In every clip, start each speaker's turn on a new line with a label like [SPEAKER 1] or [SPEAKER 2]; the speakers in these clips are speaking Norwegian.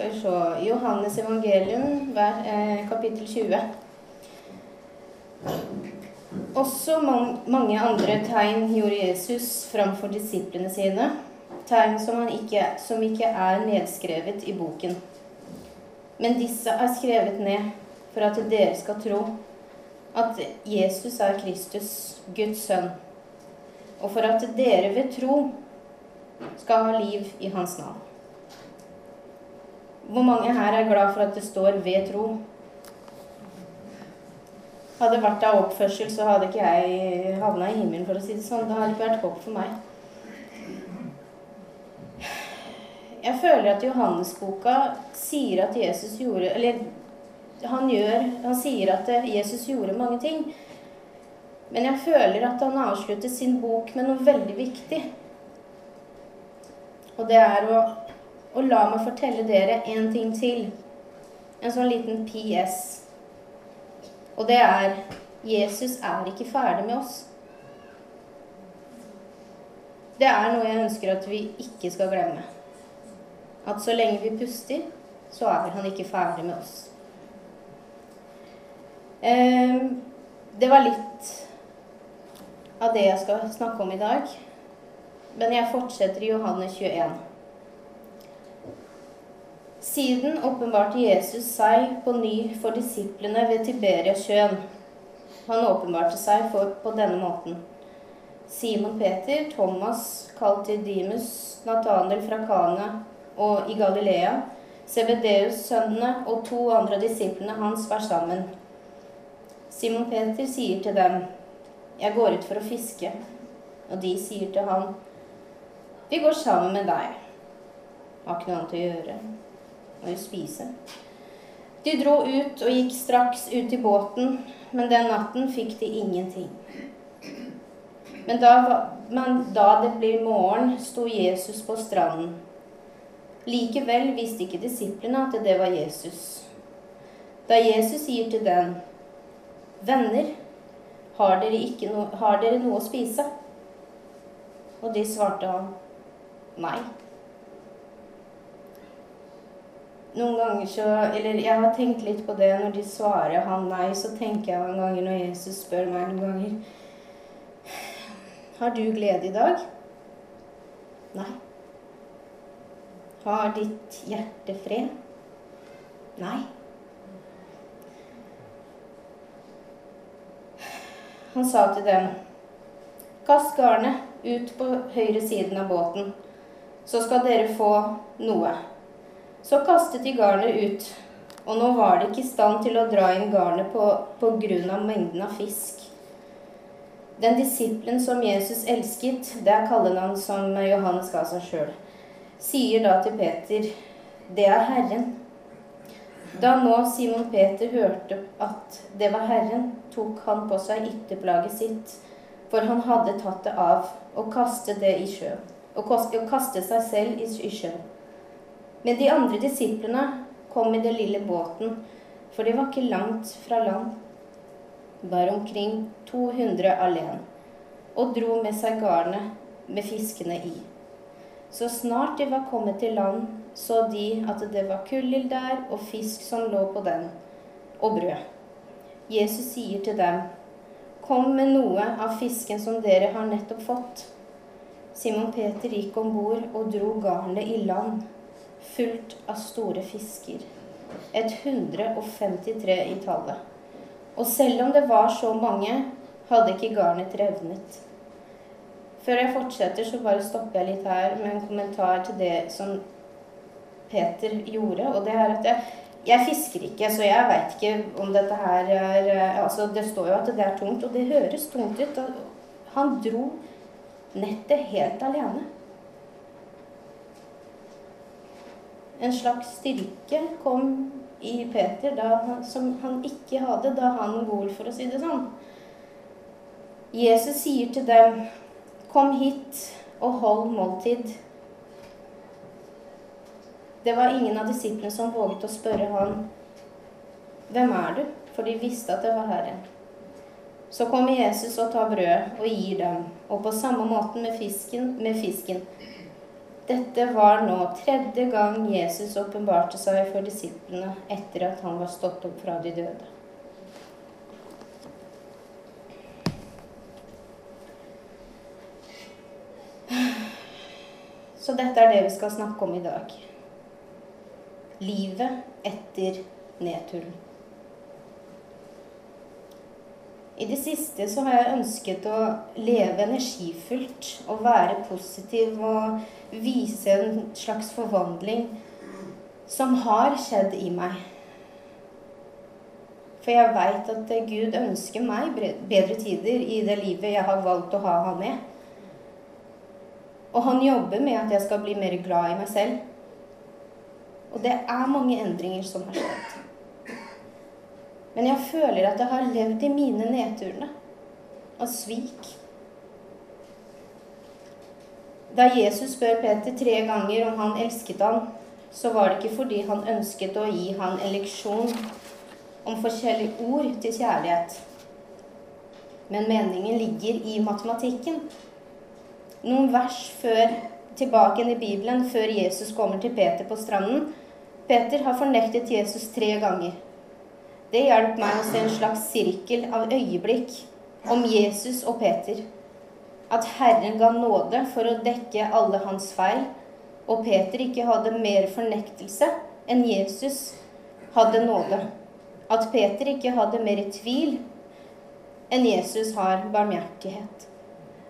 [SPEAKER 1] Skal vi se Johannes evangelium, eh, kapittel 20. Også man, mange andre tegn gjorde Jesus framfor disiplene sine. Tegn som, ikke, som ikke er nedskrevet i boken. Men disse er skrevet ned for at dere skal tro at Jesus er Kristus, Guds sønn, og for at dere ved tro skal ha liv i hans navn. Hvor mange her er glad for at det står 'ved tro'? Hadde det vært av oppførsel, så hadde ikke jeg havna i himmelen, for å si det sånn. Det hadde ikke vært håp for meg. Jeg føler at Johannesboka sier at Jesus gjorde Eller han gjør Han sier at Jesus gjorde mange ting. Men jeg føler at han avslutter sin bok med noe veldig viktig. Og det er å, å la meg fortelle dere en ting til. En sånn liten PS. Og det er Jesus er ikke ferdig med oss. Det er noe jeg ønsker at vi ikke skal glemme. At så lenge vi puster, så er han ikke ferdig med oss. Ehm, det var litt av det jeg skal snakke om i dag. Men jeg fortsetter i Johanne 21. Siden åpenbarte Jesus seg på ny for disiplene ved Tiberiasjøen. Han åpenbarte seg for, på denne måten. Simon Peter, Thomas, kalt Didymus, Nathanael fra Kana og i Galilea, Sebedeus-sønnene og to andre disiplene hans var sammen. Simon Peter sier til dem, 'Jeg går ut for å fiske.' Og de sier til han, 'Vi går sammen med deg.' Har ikke noe annet å gjøre. Jo spise. De dro ut og gikk straks ut i båten, men den natten fikk de ingenting. Men da, men da det blir morgen, sto Jesus på stranden. Likevel visste ikke disiplene at det var Jesus. Da Jesus sier til dem, 'Venner, har dere, no, har dere noe å spise?' Og de svarte han, 'Nei'. Noen ganger så Eller jeg har tenkt litt på det når de svarer han nei, så tenker jeg noen ganger når Jesus spør meg noen ganger Har du glede i dag? Nei. Har ditt hjerte fred? Nei. Han sa til dem, kast garnet ut på høyre siden av båten, så skal dere få noe. Så kastet de garnet ut, og nå var de ikke i stand til å dra inn garnet på, på grunn av mengden av fisk. Den disippelen som Jesus elsket, det er kallenavn som Johannes ga seg sjøl, sier da til Peter, det er Herren. Da nå Simon Peter hørte at det var Herren, tok han på seg ytterplaget sitt, for han hadde tatt det av, og kastet det i sjøen. Og kastet seg selv i sjøen. Men de andre disiplene kom i den lille båten, for de var ikke langt fra land, bare omkring 200 alene, og dro med seg garnet med fiskene i. Så snart de var kommet til land, så de at det var kullild der og fisk som lå på den, og brød. Jesus sier til dem, Kom med noe av fisken som dere har nettopp fått. Simon Peter gikk om bord og dro garnet i land, fullt av store fisker. Et 153 i tallet. Og selv om det var så mange, hadde ikke garnet revnet. Før jeg fortsetter, så bare stopper jeg litt her med en kommentar til det som Peter gjorde. Og det er at jeg, jeg fisker ikke, så jeg veit ikke om dette her er altså Det står jo at det er tungt, og det høres tungt ut. Han dro nettet helt alene. En slags styrke kom i Peter da, som han ikke hadde da han gol, for å si det sånn. Jesus sier til dem Kom hit og hold måltid. Det var ingen av disiplene som våget å spørre han, 'Hvem er du?' For de visste at det var Herren. Så kommer Jesus og tar brødet og gir dem, og på samme måte med fisken. Med fisken. Dette var nå tredje gang Jesus åpenbarte seg for disiplene etter at han var stått opp fra de døde. Så dette er det vi skal snakke om i dag. Livet etter nedturen. I det siste så har jeg ønsket å leve energifullt og være positiv og vise en slags forvandling som har skjedd i meg. For jeg veit at Gud ønsker meg bedre tider i det livet jeg har valgt å ha han med. Og han jobber med at jeg skal bli mer glad i meg selv. Og det er mange endringer som har skjedd. Men jeg føler at jeg har levd i mine nedturene og svik. Da Jesus spør Peter tre ganger om han elsket ham, så var det ikke fordi han ønsket å gi ham en leksjon om forskjellige ord til kjærlighet. Men meningen ligger i matematikken. Noen vers før, tilbake i Bibelen, før Jesus kommer til Peter på stranden. Peter har fornektet Jesus tre ganger. Det hjalp meg å se en slags sirkel av øyeblikk om Jesus og Peter. At Herren ga nåde for å dekke alle hans feil, og Peter ikke hadde mer fornektelse enn Jesus hadde nåde. At Peter ikke hadde mer tvil enn Jesus har barmhjertighet.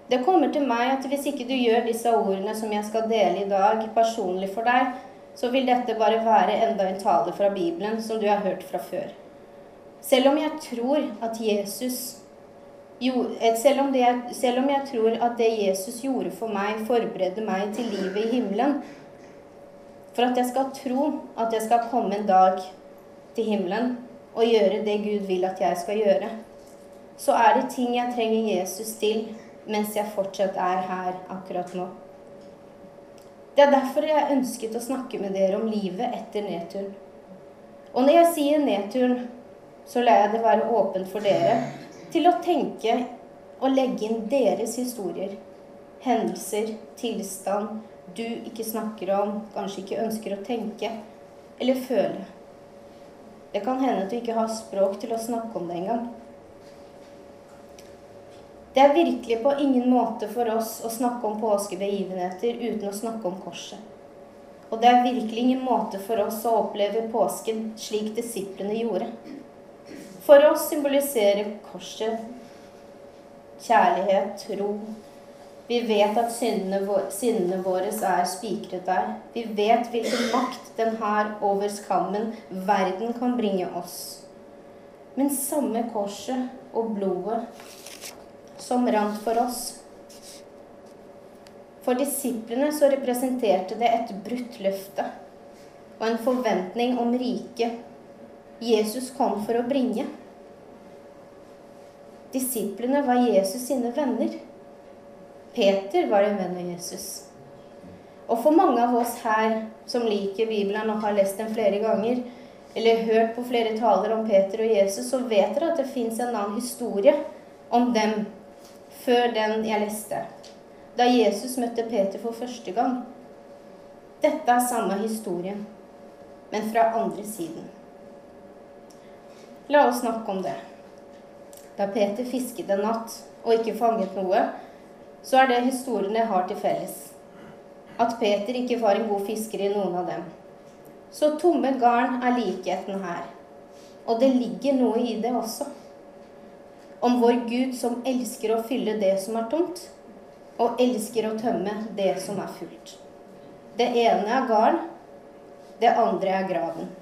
[SPEAKER 1] Det kommer til meg at hvis ikke du gjør disse ordene som jeg skal dele i dag, personlig for deg, så vil dette bare være enda en tale fra Bibelen som du har hørt fra før. Selv om jeg tror at Jesus selv om, det, selv om jeg tror at det Jesus gjorde for meg, forbereder meg til livet i himmelen For at jeg skal tro at jeg skal komme en dag til himmelen og gjøre det Gud vil at jeg skal gjøre, så er det ting jeg trenger Jesus til mens jeg fortsatt er her akkurat nå. Det er derfor jeg ønsket å snakke med dere om livet etter nedturen. Og når jeg sier nedturen, så lar jeg det være åpent for dere til å tenke og legge inn deres historier, hendelser, tilstand du ikke snakker om, kanskje ikke ønsker å tenke eller føle. Det kan hende at du ikke har språk til å snakke om det engang. Det er virkelig på ingen måte for oss å snakke om påskebegivenheter uten å snakke om korset. Og det er virkelig ingen måte for oss å oppleve påsken slik disiplene gjorde. For oss symboliserer korset kjærlighet, tro. Vi vet at syndene våre er spikret der. Vi vet hvilken makt den har over skammen verden kan bringe oss. Men samme korset og blodet som rant for oss. For disiplene så representerte det et brutt løfte og en forventning om riket Jesus kom for å bringe. Disiplene var Jesus sine venner. Peter var en venn av Jesus. Og for mange av oss her som liker Bibelen og har lest den flere ganger, eller hørt på flere taler om Peter og Jesus, så vet dere at det fins en annen historie om dem før den jeg leste. Da Jesus møtte Peter for første gang. Dette er samme historien, men fra andre siden. La oss snakke om det. Da Peter fisket en natt og ikke fanget noe, så er det historien jeg har til felles. At Peter ikke var en god fisker i noen av dem. Så tomme garn er likheten her. Og det ligger noe i det også. Om vår Gud som elsker å fylle det som er tomt, og elsker å tømme det som er fullt. Det ene er garn, det andre er graven.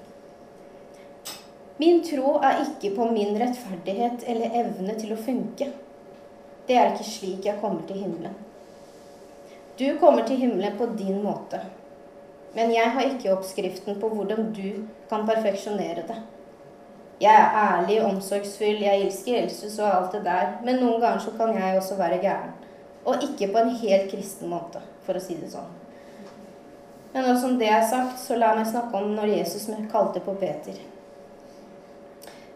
[SPEAKER 1] Min tro er ikke på min rettferdighet eller evne til å funke. Det er ikke slik jeg kommer til himmelen. Du kommer til himmelen på din måte. Men jeg har ikke oppskriften på hvordan du kan perfeksjonere det. Jeg er ærlig, omsorgsfull, jeg elsker Jesus og alt det der, men noen ganger så kan jeg også være gæren. Og ikke på en helt kristen måte, for å si det sånn. Men nå som det er sagt, så la meg snakke om når Jesus kalte på Peter.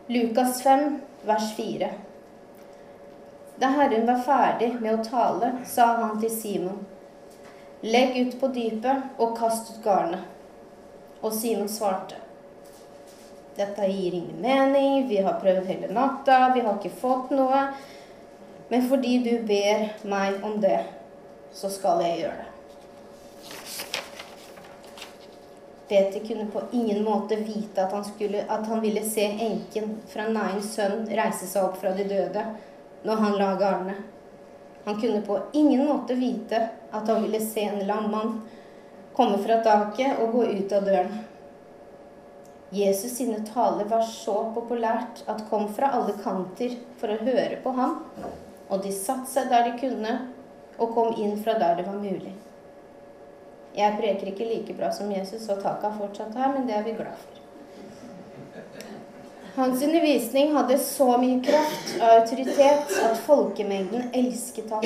[SPEAKER 1] Lukas 5, vers 4. Da Herren var ferdig med å tale, sa han til Simon, Legg ut på dypet og kast ut garnet. Og Simon svarte. Dette gir ingen mening, vi har prøvd hele natta, vi har ikke fått noe. Men fordi du ber meg om det, så skal jeg gjøre det. Peter kunne på ingen måte vite at han, skulle, at han ville se enken fra Nains sønn reise seg opp fra de døde når han la garnet. Han kunne på ingen måte vite at han ville se en lam mann komme fra taket og gå ut av døren. Jesus sine taler var så populært at kom fra alle kanter for å høre på ham, og de satte seg der de kunne, og kom inn fra der det var mulig. Jeg preker ikke like bra som Jesus, og taket er fortsatt her, men det er vi glad for. Hans undervisning hadde så mye kraft og autoritet at folkemengden elsket ham,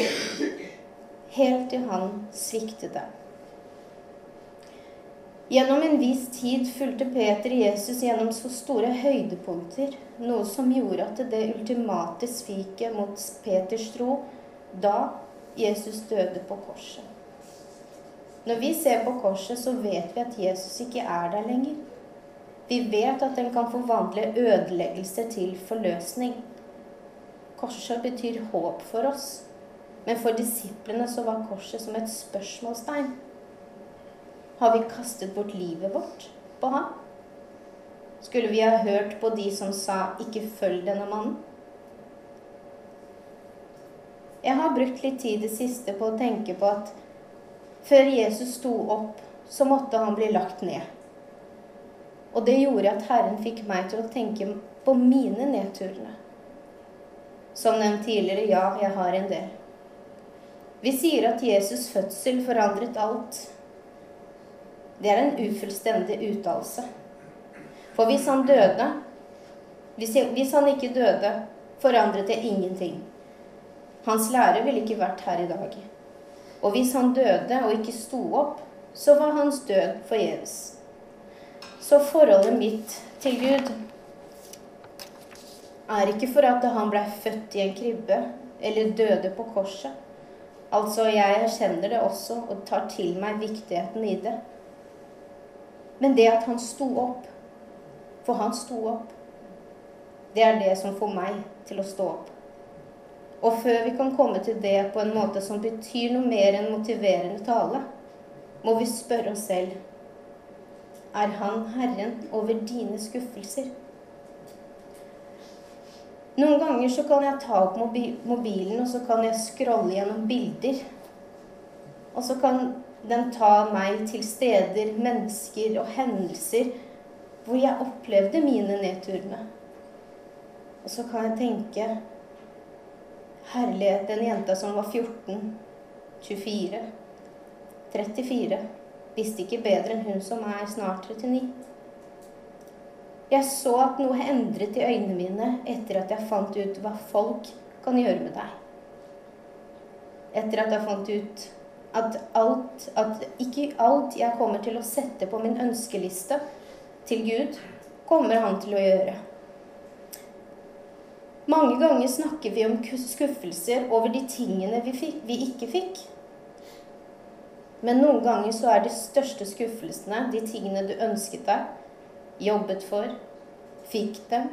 [SPEAKER 1] helt til han sviktet dem. Gjennom en viss tid fulgte Peter Jesus gjennom så store høydepunkter, noe som gjorde at det ultimate sviket mot Peters tro da Jesus døde på korset. Når vi ser på korset, så vet vi at Jesus ikke er der lenger. Vi vet at den kan forvandle ødeleggelse til forløsning. Korset betyr håp for oss. Men for disiplene så var korset som et spørsmålstegn. Har vi kastet bort livet vårt på ham? Skulle vi ha hørt på de som sa 'ikke følg denne mannen'? Jeg har brukt litt tid det siste på å tenke på at før Jesus sto opp, så måtte han bli lagt ned. Og det gjorde at Herren fikk meg til å tenke på mine nedturene. Som nevnt tidligere, ja, jeg har en del. Vi sier at Jesus' fødsel forandret alt. Det er en ufullstendig uttalelse. For hvis han døde, hvis han ikke døde, forandret det ingenting. Hans lære ville ikke vært her i dag. Og hvis han døde og ikke sto opp, så var hans død forgjeves. Så forholdet mitt til Gud er ikke for at han blei født i en krybbe eller døde på korset. Altså, jeg erkjenner det også og tar til meg viktigheten i det. Men det at han sto opp, for han sto opp, det er det som får meg til å stå opp. Og før vi kan komme til det på en måte som betyr noe mer enn motiverende tale, må vi spørre oss selv er Han Herren over dine skuffelser? Noen ganger så kan jeg ta opp mobilen, og så kan jeg scrolle gjennom bilder. Og så kan den ta meg til steder, mennesker og hendelser hvor jeg opplevde mine nedturene. Og så kan jeg tenke Herlighet, den jenta som var 14, 24, 34, visste ikke bedre enn hun som er snart 39. Jeg så at noe endret i øynene mine etter at jeg fant ut hva folk kan gjøre med deg. Etter at jeg fant ut at, alt, at ikke alt jeg kommer til å sette på min ønskeliste til Gud, kommer han til å gjøre. Mange ganger snakker vi om skuffelser over de tingene vi, fikk, vi ikke fikk. Men noen ganger så er de største skuffelsene de tingene du ønsket deg, jobbet for, fikk dem,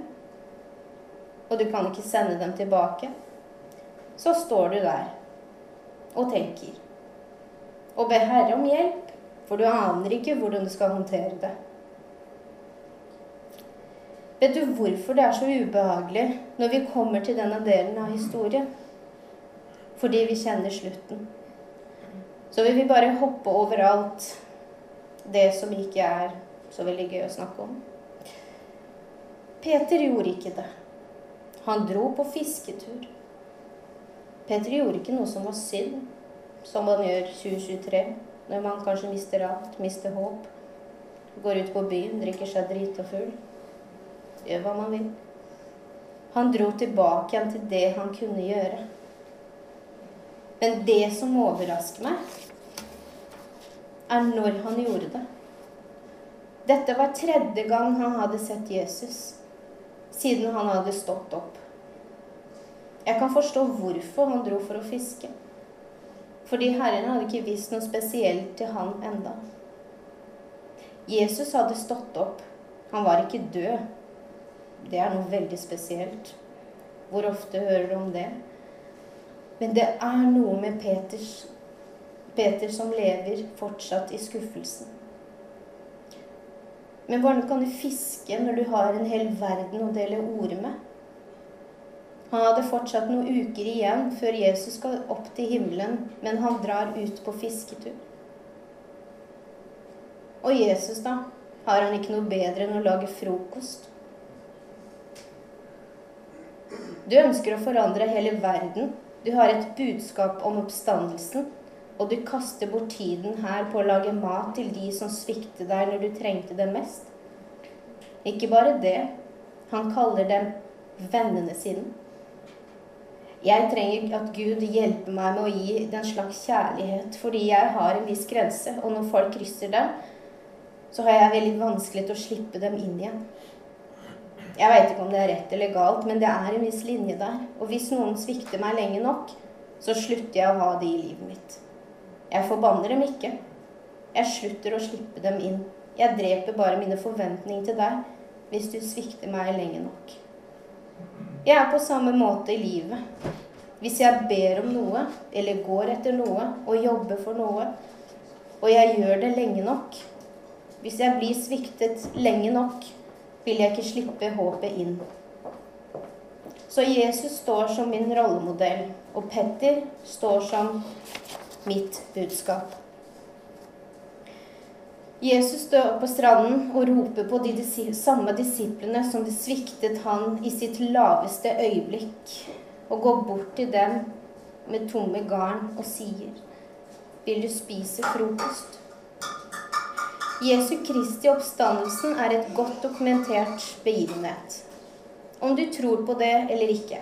[SPEAKER 1] og du kan ikke sende dem tilbake. Så står du der og tenker. Og ber Herre om hjelp, for du aner ikke hvordan du skal håndtere det. Vet du hvorfor det er så ubehagelig når vi kommer til denne delen av historien? Fordi vi kjenner slutten. Så vil vi bare hoppe over alt det som ikke er så veldig gøy å snakke om. Peter gjorde ikke det. Han dro på fisketur. Peter gjorde ikke noe som var synd, som man gjør 2023, når man kanskje mister alt, mister håp. Går ut på byen, drikker seg drita full gjør hva man vil. Han dro tilbake igjen til det han kunne gjøre. Men det som overrasker meg, er når han gjorde det. Dette var tredje gang han hadde sett Jesus siden han hadde stått opp. Jeg kan forstå hvorfor han dro for å fiske. fordi Herren hadde ikke visst noe spesielt til han enda. Jesus hadde stått opp. Han var ikke død. Det er noe veldig spesielt. Hvor ofte hører du om det? Men det er noe med Peters, Peter som lever fortsatt i skuffelsen. Men hvordan kan du fiske når du har en hel verden å dele ord med? Han hadde fortsatt noen uker igjen før Jesus skal opp til himmelen, men han drar ut på fisketur. Og Jesus, da? Har han ikke noe bedre enn å lage frokost? Du ønsker å forandre hele verden. Du har et budskap om oppstandelsen. Og du kaster bort tiden her på å lage mat til de som sviktet deg når du trengte det mest. Ikke bare det. Han kaller dem vennene sine. Jeg trenger at Gud hjelper meg med å gi den slags kjærlighet, fordi jeg har en viss grense, og når folk krysser den, så har jeg veldig vanskelig til å slippe dem inn igjen. Jeg veit ikke om det er rett eller galt, men det er en viss linje der. Og hvis noen svikter meg lenge nok, så slutter jeg å ha de i livet mitt. Jeg forbanner dem ikke. Jeg slutter å slippe dem inn. Jeg dreper bare mine forventninger til deg hvis du svikter meg lenge nok. Jeg er på samme måte i livet. Hvis jeg ber om noe, eller går etter noe, og jobber for noe, og jeg gjør det lenge nok Hvis jeg blir sviktet lenge nok, vil jeg ikke slippe håpet inn. Så Jesus står som min rollemodell, og Petter står som mitt budskap. Jesus står på stranden og roper på de samme disiplene som det sviktet han i sitt laveste øyeblikk, og går bort til dem med tomme garn og sier, 'Vil du spise frokost?' Jesu Kristi oppstandelsen er et godt dokumentert begivenhet. Om du tror på det eller ikke.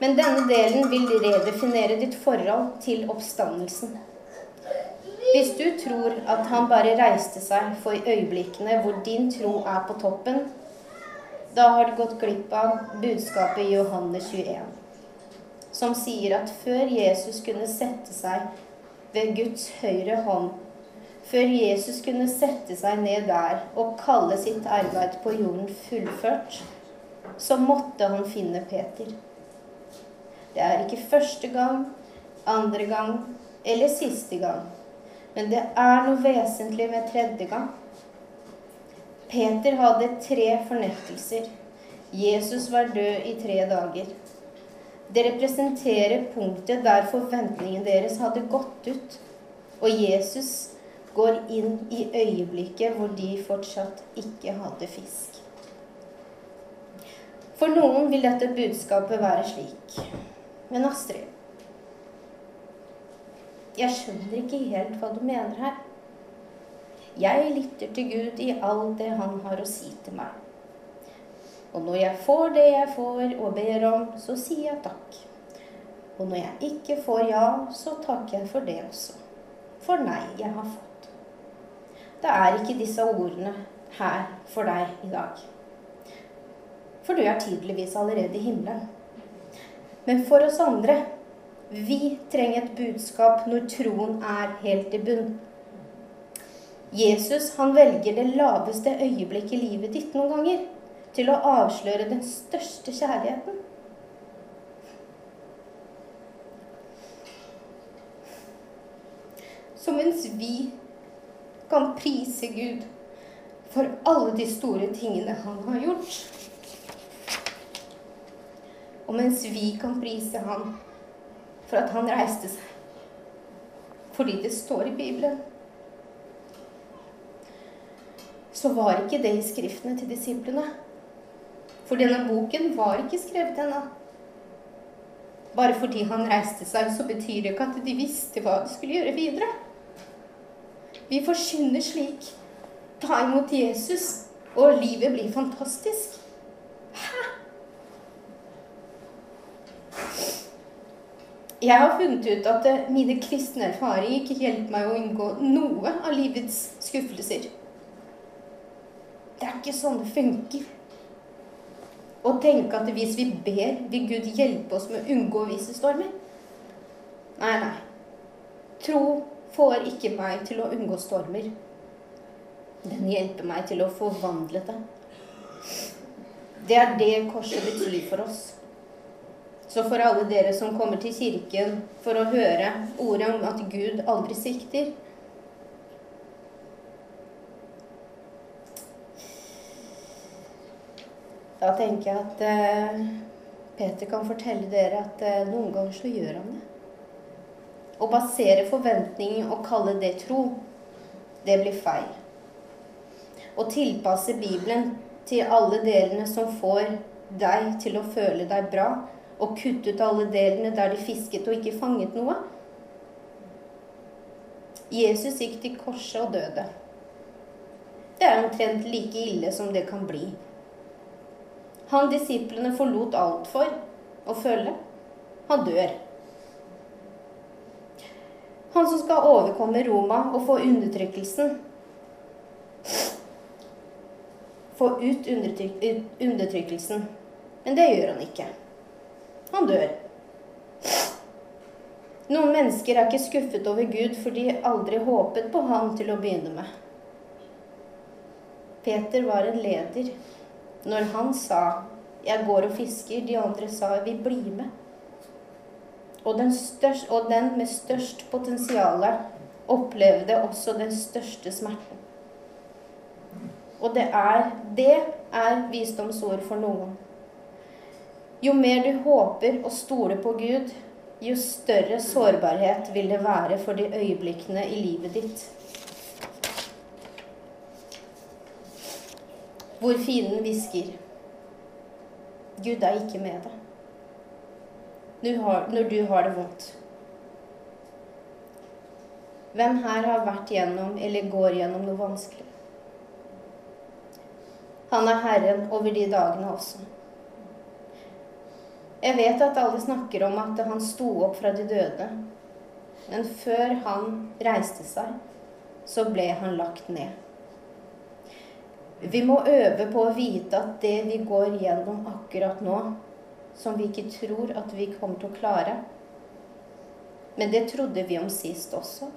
[SPEAKER 1] Men denne delen vil redefinere ditt forhold til oppstandelsen. Hvis du tror at han bare reiste seg for øyeblikkene hvor din tro er på toppen, da har du gått glipp av budskapet i Johannes 21, som sier at før Jesus kunne sette seg ved Guds høyre hånd, før Jesus kunne sette seg ned der og kalle sitt arbeid på jorden fullført, så måtte han finne Peter. Det er ikke første gang, andre gang eller siste gang. Men det er noe vesentlig med tredje gang. Peter hadde tre fornektelser. Jesus var død i tre dager. Det representerer punktet der forventningen deres hadde gått ut. Og Jesus går inn i øyeblikket hvor de fortsatt ikke hadde fisk. For noen vil dette budskapet være slik. Men Astrid, jeg skjønner ikke helt hva du mener her. Jeg lytter til Gud i alt det han har å si til meg. Og når jeg får det jeg får og ber om, så sier jeg takk. Og når jeg ikke får ja, så takker jeg for det også. For nei jeg har fått. Det er ikke disse ordene her for deg i dag. For du er tydeligvis allerede i himmelen. Men for oss andre vi trenger et budskap når troen er helt i bunn. Jesus han velger det laveste øyeblikket i livet ditt noen ganger til å avsløre den største kjærligheten. Så mens vi kan prise Gud for alle de store tingene han har gjort, og mens vi kan prise han for at han reiste seg. Fordi det står i Bibelen. Så var ikke det i skriftene til disiplene. For denne boken var ikke skrevet ennå. Bare fordi han reiste seg, så betyr det ikke at de visste hva de skulle gjøre videre. Vi forkynner slik. Ta imot Jesus, og livet blir fantastisk. Hæ? Jeg har funnet ut at eh, mine kristne erfaringer ikke hjelper meg å unngå noe av livets skuffelser. Det er ikke sånn det funker. Å tenke at hvis vi ber, vil Gud hjelpe oss med å unngå visse stormer. Nei, nei. Tro får ikke meg til å unngå stormer. Den hjelper meg til å forvandle det. Det er det korset betyr for oss. Så for alle dere som kommer til kirken for å høre ordet om at Gud aldri svikter Da tenker jeg at eh, Peter kan fortelle dere at eh, noen ganger så gjør han det. Å basere forventninger og kalle det tro, det blir feil. Å tilpasse Bibelen til alle delene som får deg til å føle deg bra, og kutte ut alle delene der de fisket og ikke fanget noe. Jesus gikk til korset og døde. Det er omtrent like ille som det kan bli han disiplene forlot alt for å følge, han dør. Han som skal overkomme Roma og få undertrykkelsen Få ut undertrykkelsen. Men det gjør han ikke. Han dør. Noen mennesker er ikke skuffet over Gud, for de aldri håpet på han til å begynne med. Peter var en leder. Når han sa 'jeg går og fisker', de andre sa 'vi blir med'. Og den, størst, og den med størst potensial opplevde også den største smerten. Og det er, det er visdomsord for noen. Jo mer du håper og stoler på Gud, jo større sårbarhet vil det være for de øyeblikkene i livet ditt hvor fienden hvisker Gud er ikke med deg når du har det vondt. Hvem her har vært gjennom eller går gjennom noe vanskelig? Han er Herren over de dagene også. Jeg vet at alle snakker om at han sto opp fra de døde. Men før han reiste seg, så ble han lagt ned. Vi må øve på å vite at det vi går gjennom akkurat nå, som vi ikke tror at vi kommer til å klare Men det trodde vi om sist også,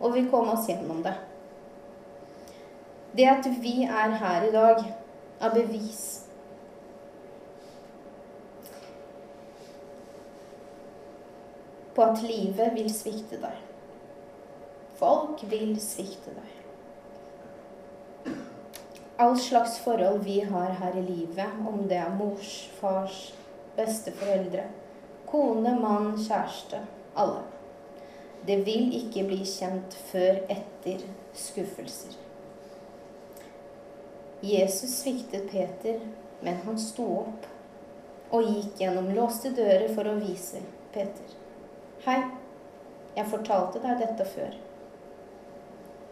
[SPEAKER 1] og vi kom oss gjennom det. Det at vi er her i dag, er bevis. På at livet vil svikte deg. Folk vil svikte deg all slags forhold vi har her i livet, om det er mors, fars, besteforeldre, kone, mann, kjæreste alle. Det vil ikke bli kjent før etter skuffelser. Jesus sviktet Peter, men han sto opp og gikk gjennom låste dører for å vise Peter. Hei, jeg fortalte deg dette før.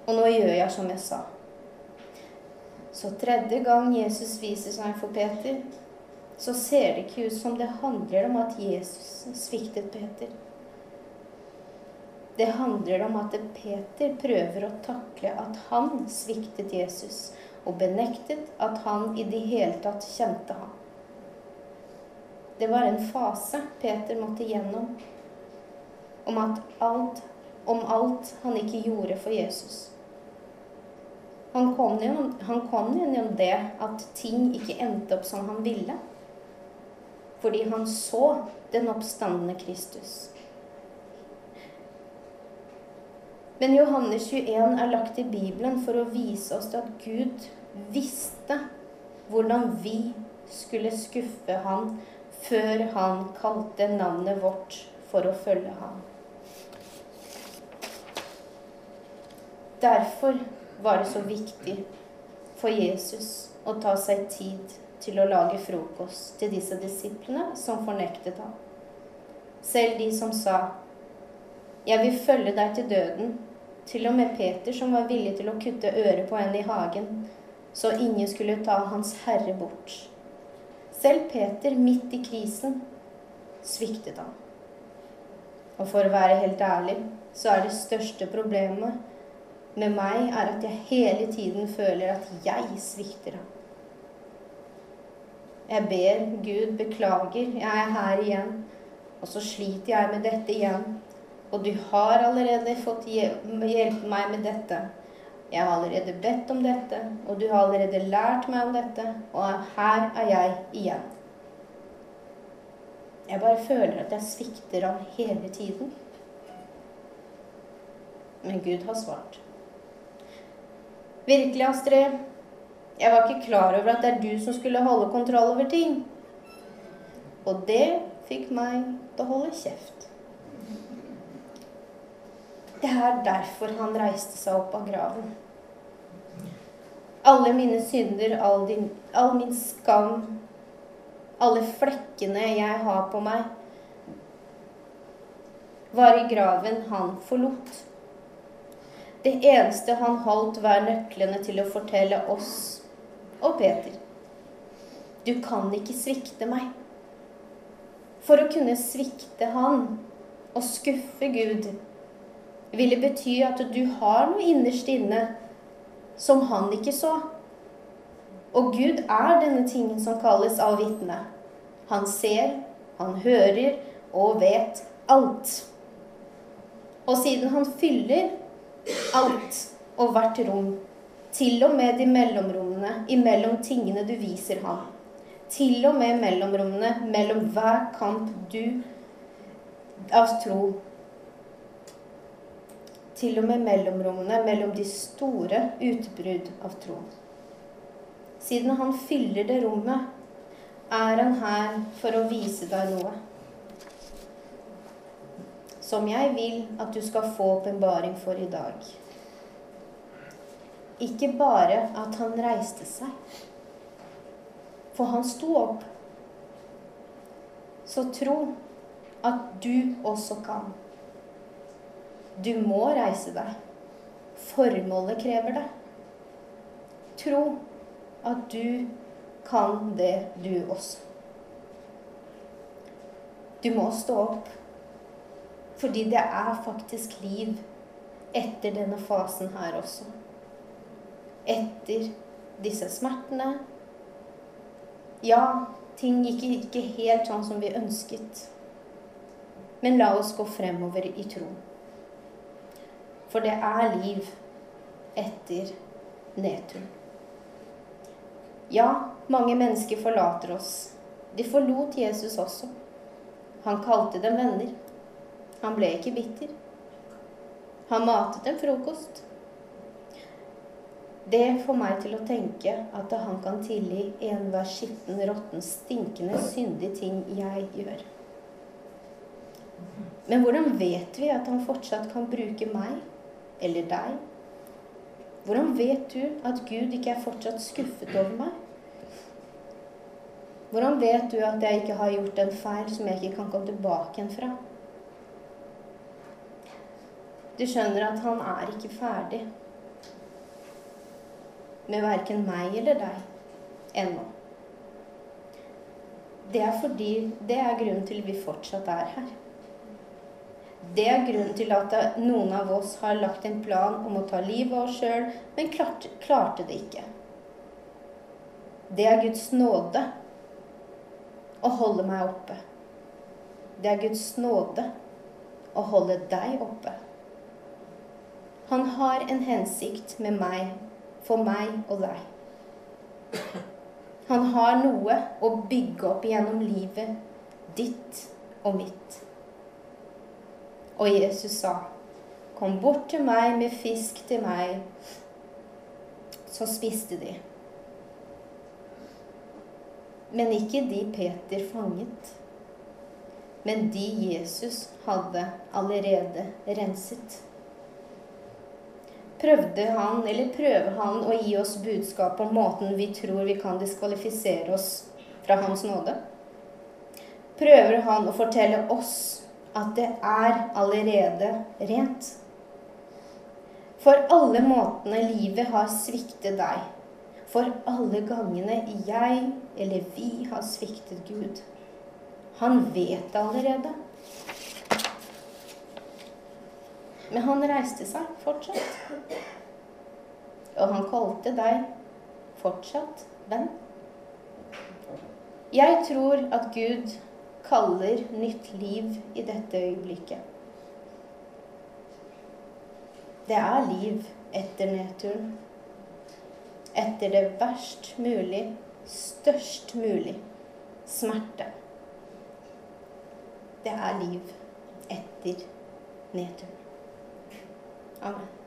[SPEAKER 1] Og nå gjør jeg som jeg sa. Så tredje gang Jesus viser seg for Peter, så ser det ikke ut som det handler om at Jesus sviktet Peter. Det handler om at Peter prøver å takle at han sviktet Jesus, og benektet at han i det hele tatt kjente ham. Det var en fase Peter måtte gjennom om, alt, om alt han ikke gjorde for Jesus. Han kom, gjennom, han kom gjennom det at ting ikke endte opp som han ville. Fordi han så den oppstandende Kristus. Men Johannes 21 er lagt i Bibelen for å vise oss at Gud visste hvordan vi skulle skuffe ham før han kalte navnet vårt for å følge ham. Derfor var det så viktig for Jesus å ta seg tid til å lage frokost til disse disiplene som fornektet ham. Selv de som sa 'Jeg vil følge deg til døden', til og med Peter som var villig til å kutte øret på en i hagen, så ingen skulle ta Hans Herre bort. Selv Peter, midt i krisen, sviktet han. Og for å være helt ærlig, så er det største problemet med meg, er at jeg hele tiden føler at jeg svikter ham. Jeg ber Gud beklager, jeg er her igjen. Og så sliter jeg med dette igjen. og du har allerede fått hjelpe meg med dette. Jeg har allerede bedt om dette, og du har allerede lært meg om dette, og her er jeg igjen. Jeg bare føler at jeg svikter ham hele tiden. Men Gud har svart. Virkelig, Astrid, jeg var ikke klar over at det er du som skulle holde kontroll over ting. Og det fikk meg til å holde kjeft. Det er derfor han reiste seg opp av graven. Alle mine synder, all, din, all min skam, alle flekkene jeg har på meg, var i graven han forlot. Det eneste han holdt, var nøklene til å fortelle oss og Peter. Du kan ikke svikte meg. For å kunne svikte han og skuffe Gud ville bety at du har noe innerst inne som han ikke så. Og Gud er denne tingen som kalles allvitende. Han ser, han hører og vet alt. Og siden han fyller alt og hvert rom, til og med de mellomrommene imellom tingene du viser ham, til og med mellomrommene mellom hver kamp du av tro til og med mellomrommene mellom de store utbrudd av tro. Siden han fyller det rommet, er han her for å vise deg noe. Som jeg vil at du skal få åpenbaring for i dag. Ikke bare at han reiste seg, for han sto opp. Så tro at du også kan. Du må reise deg. Formålet krever det. Tro at du kan det, du også. Du må stå opp. Fordi det er faktisk liv etter denne fasen her også. Etter disse smertene. Ja, ting gikk ikke helt sånn som vi ønsket. Men la oss gå fremover i tro. For det er liv etter nedturen. Ja, mange mennesker forlater oss. De forlot Jesus også. Han kalte dem venner. Han ble ikke bitter. Han matet dem frokost. Det får meg til å tenke at han kan tilgi enhver skitten, råtten, stinkende, syndig ting jeg gjør. Men hvordan vet vi at han fortsatt kan bruke meg eller deg? Hvordan vet du at Gud ikke er fortsatt skuffet over meg? Hvordan vet du at jeg ikke har gjort en feil som jeg ikke kan komme tilbake igjen fra? Du skjønner at han er ikke ferdig med verken meg eller deg ennå. Det er fordi det er grunnen til vi fortsatt er her. Det er grunnen til at noen av oss har lagt en plan om å ta livet av oss sjøl, men klarte, klarte det ikke. Det er Guds nåde å holde meg oppe. Det er Guds nåde å holde deg oppe. Han har en hensikt med meg, for meg og deg. Han har noe å bygge opp gjennom livet ditt og mitt. Og Jesus sa, 'Kom bort til meg med fisk til meg.' Så spiste de. Men ikke de Peter fanget, men de Jesus hadde allerede renset. Prøvde han, eller prøver han, å gi oss budskap om måten vi tror vi kan diskvalifisere oss fra Hans nåde? Prøver han å fortelle oss at det er allerede rent. For alle måtene livet har sviktet deg, for alle gangene jeg eller vi har sviktet Gud. Han vet det allerede. Men han reiste seg fortsatt. Og han kalte deg fortsatt venn. Jeg tror at Gud kaller nytt liv i dette øyeblikket. Det er liv etter nedturen. Etter det verst mulig, størst mulig smerte. Det er liv etter nedturen. Amen.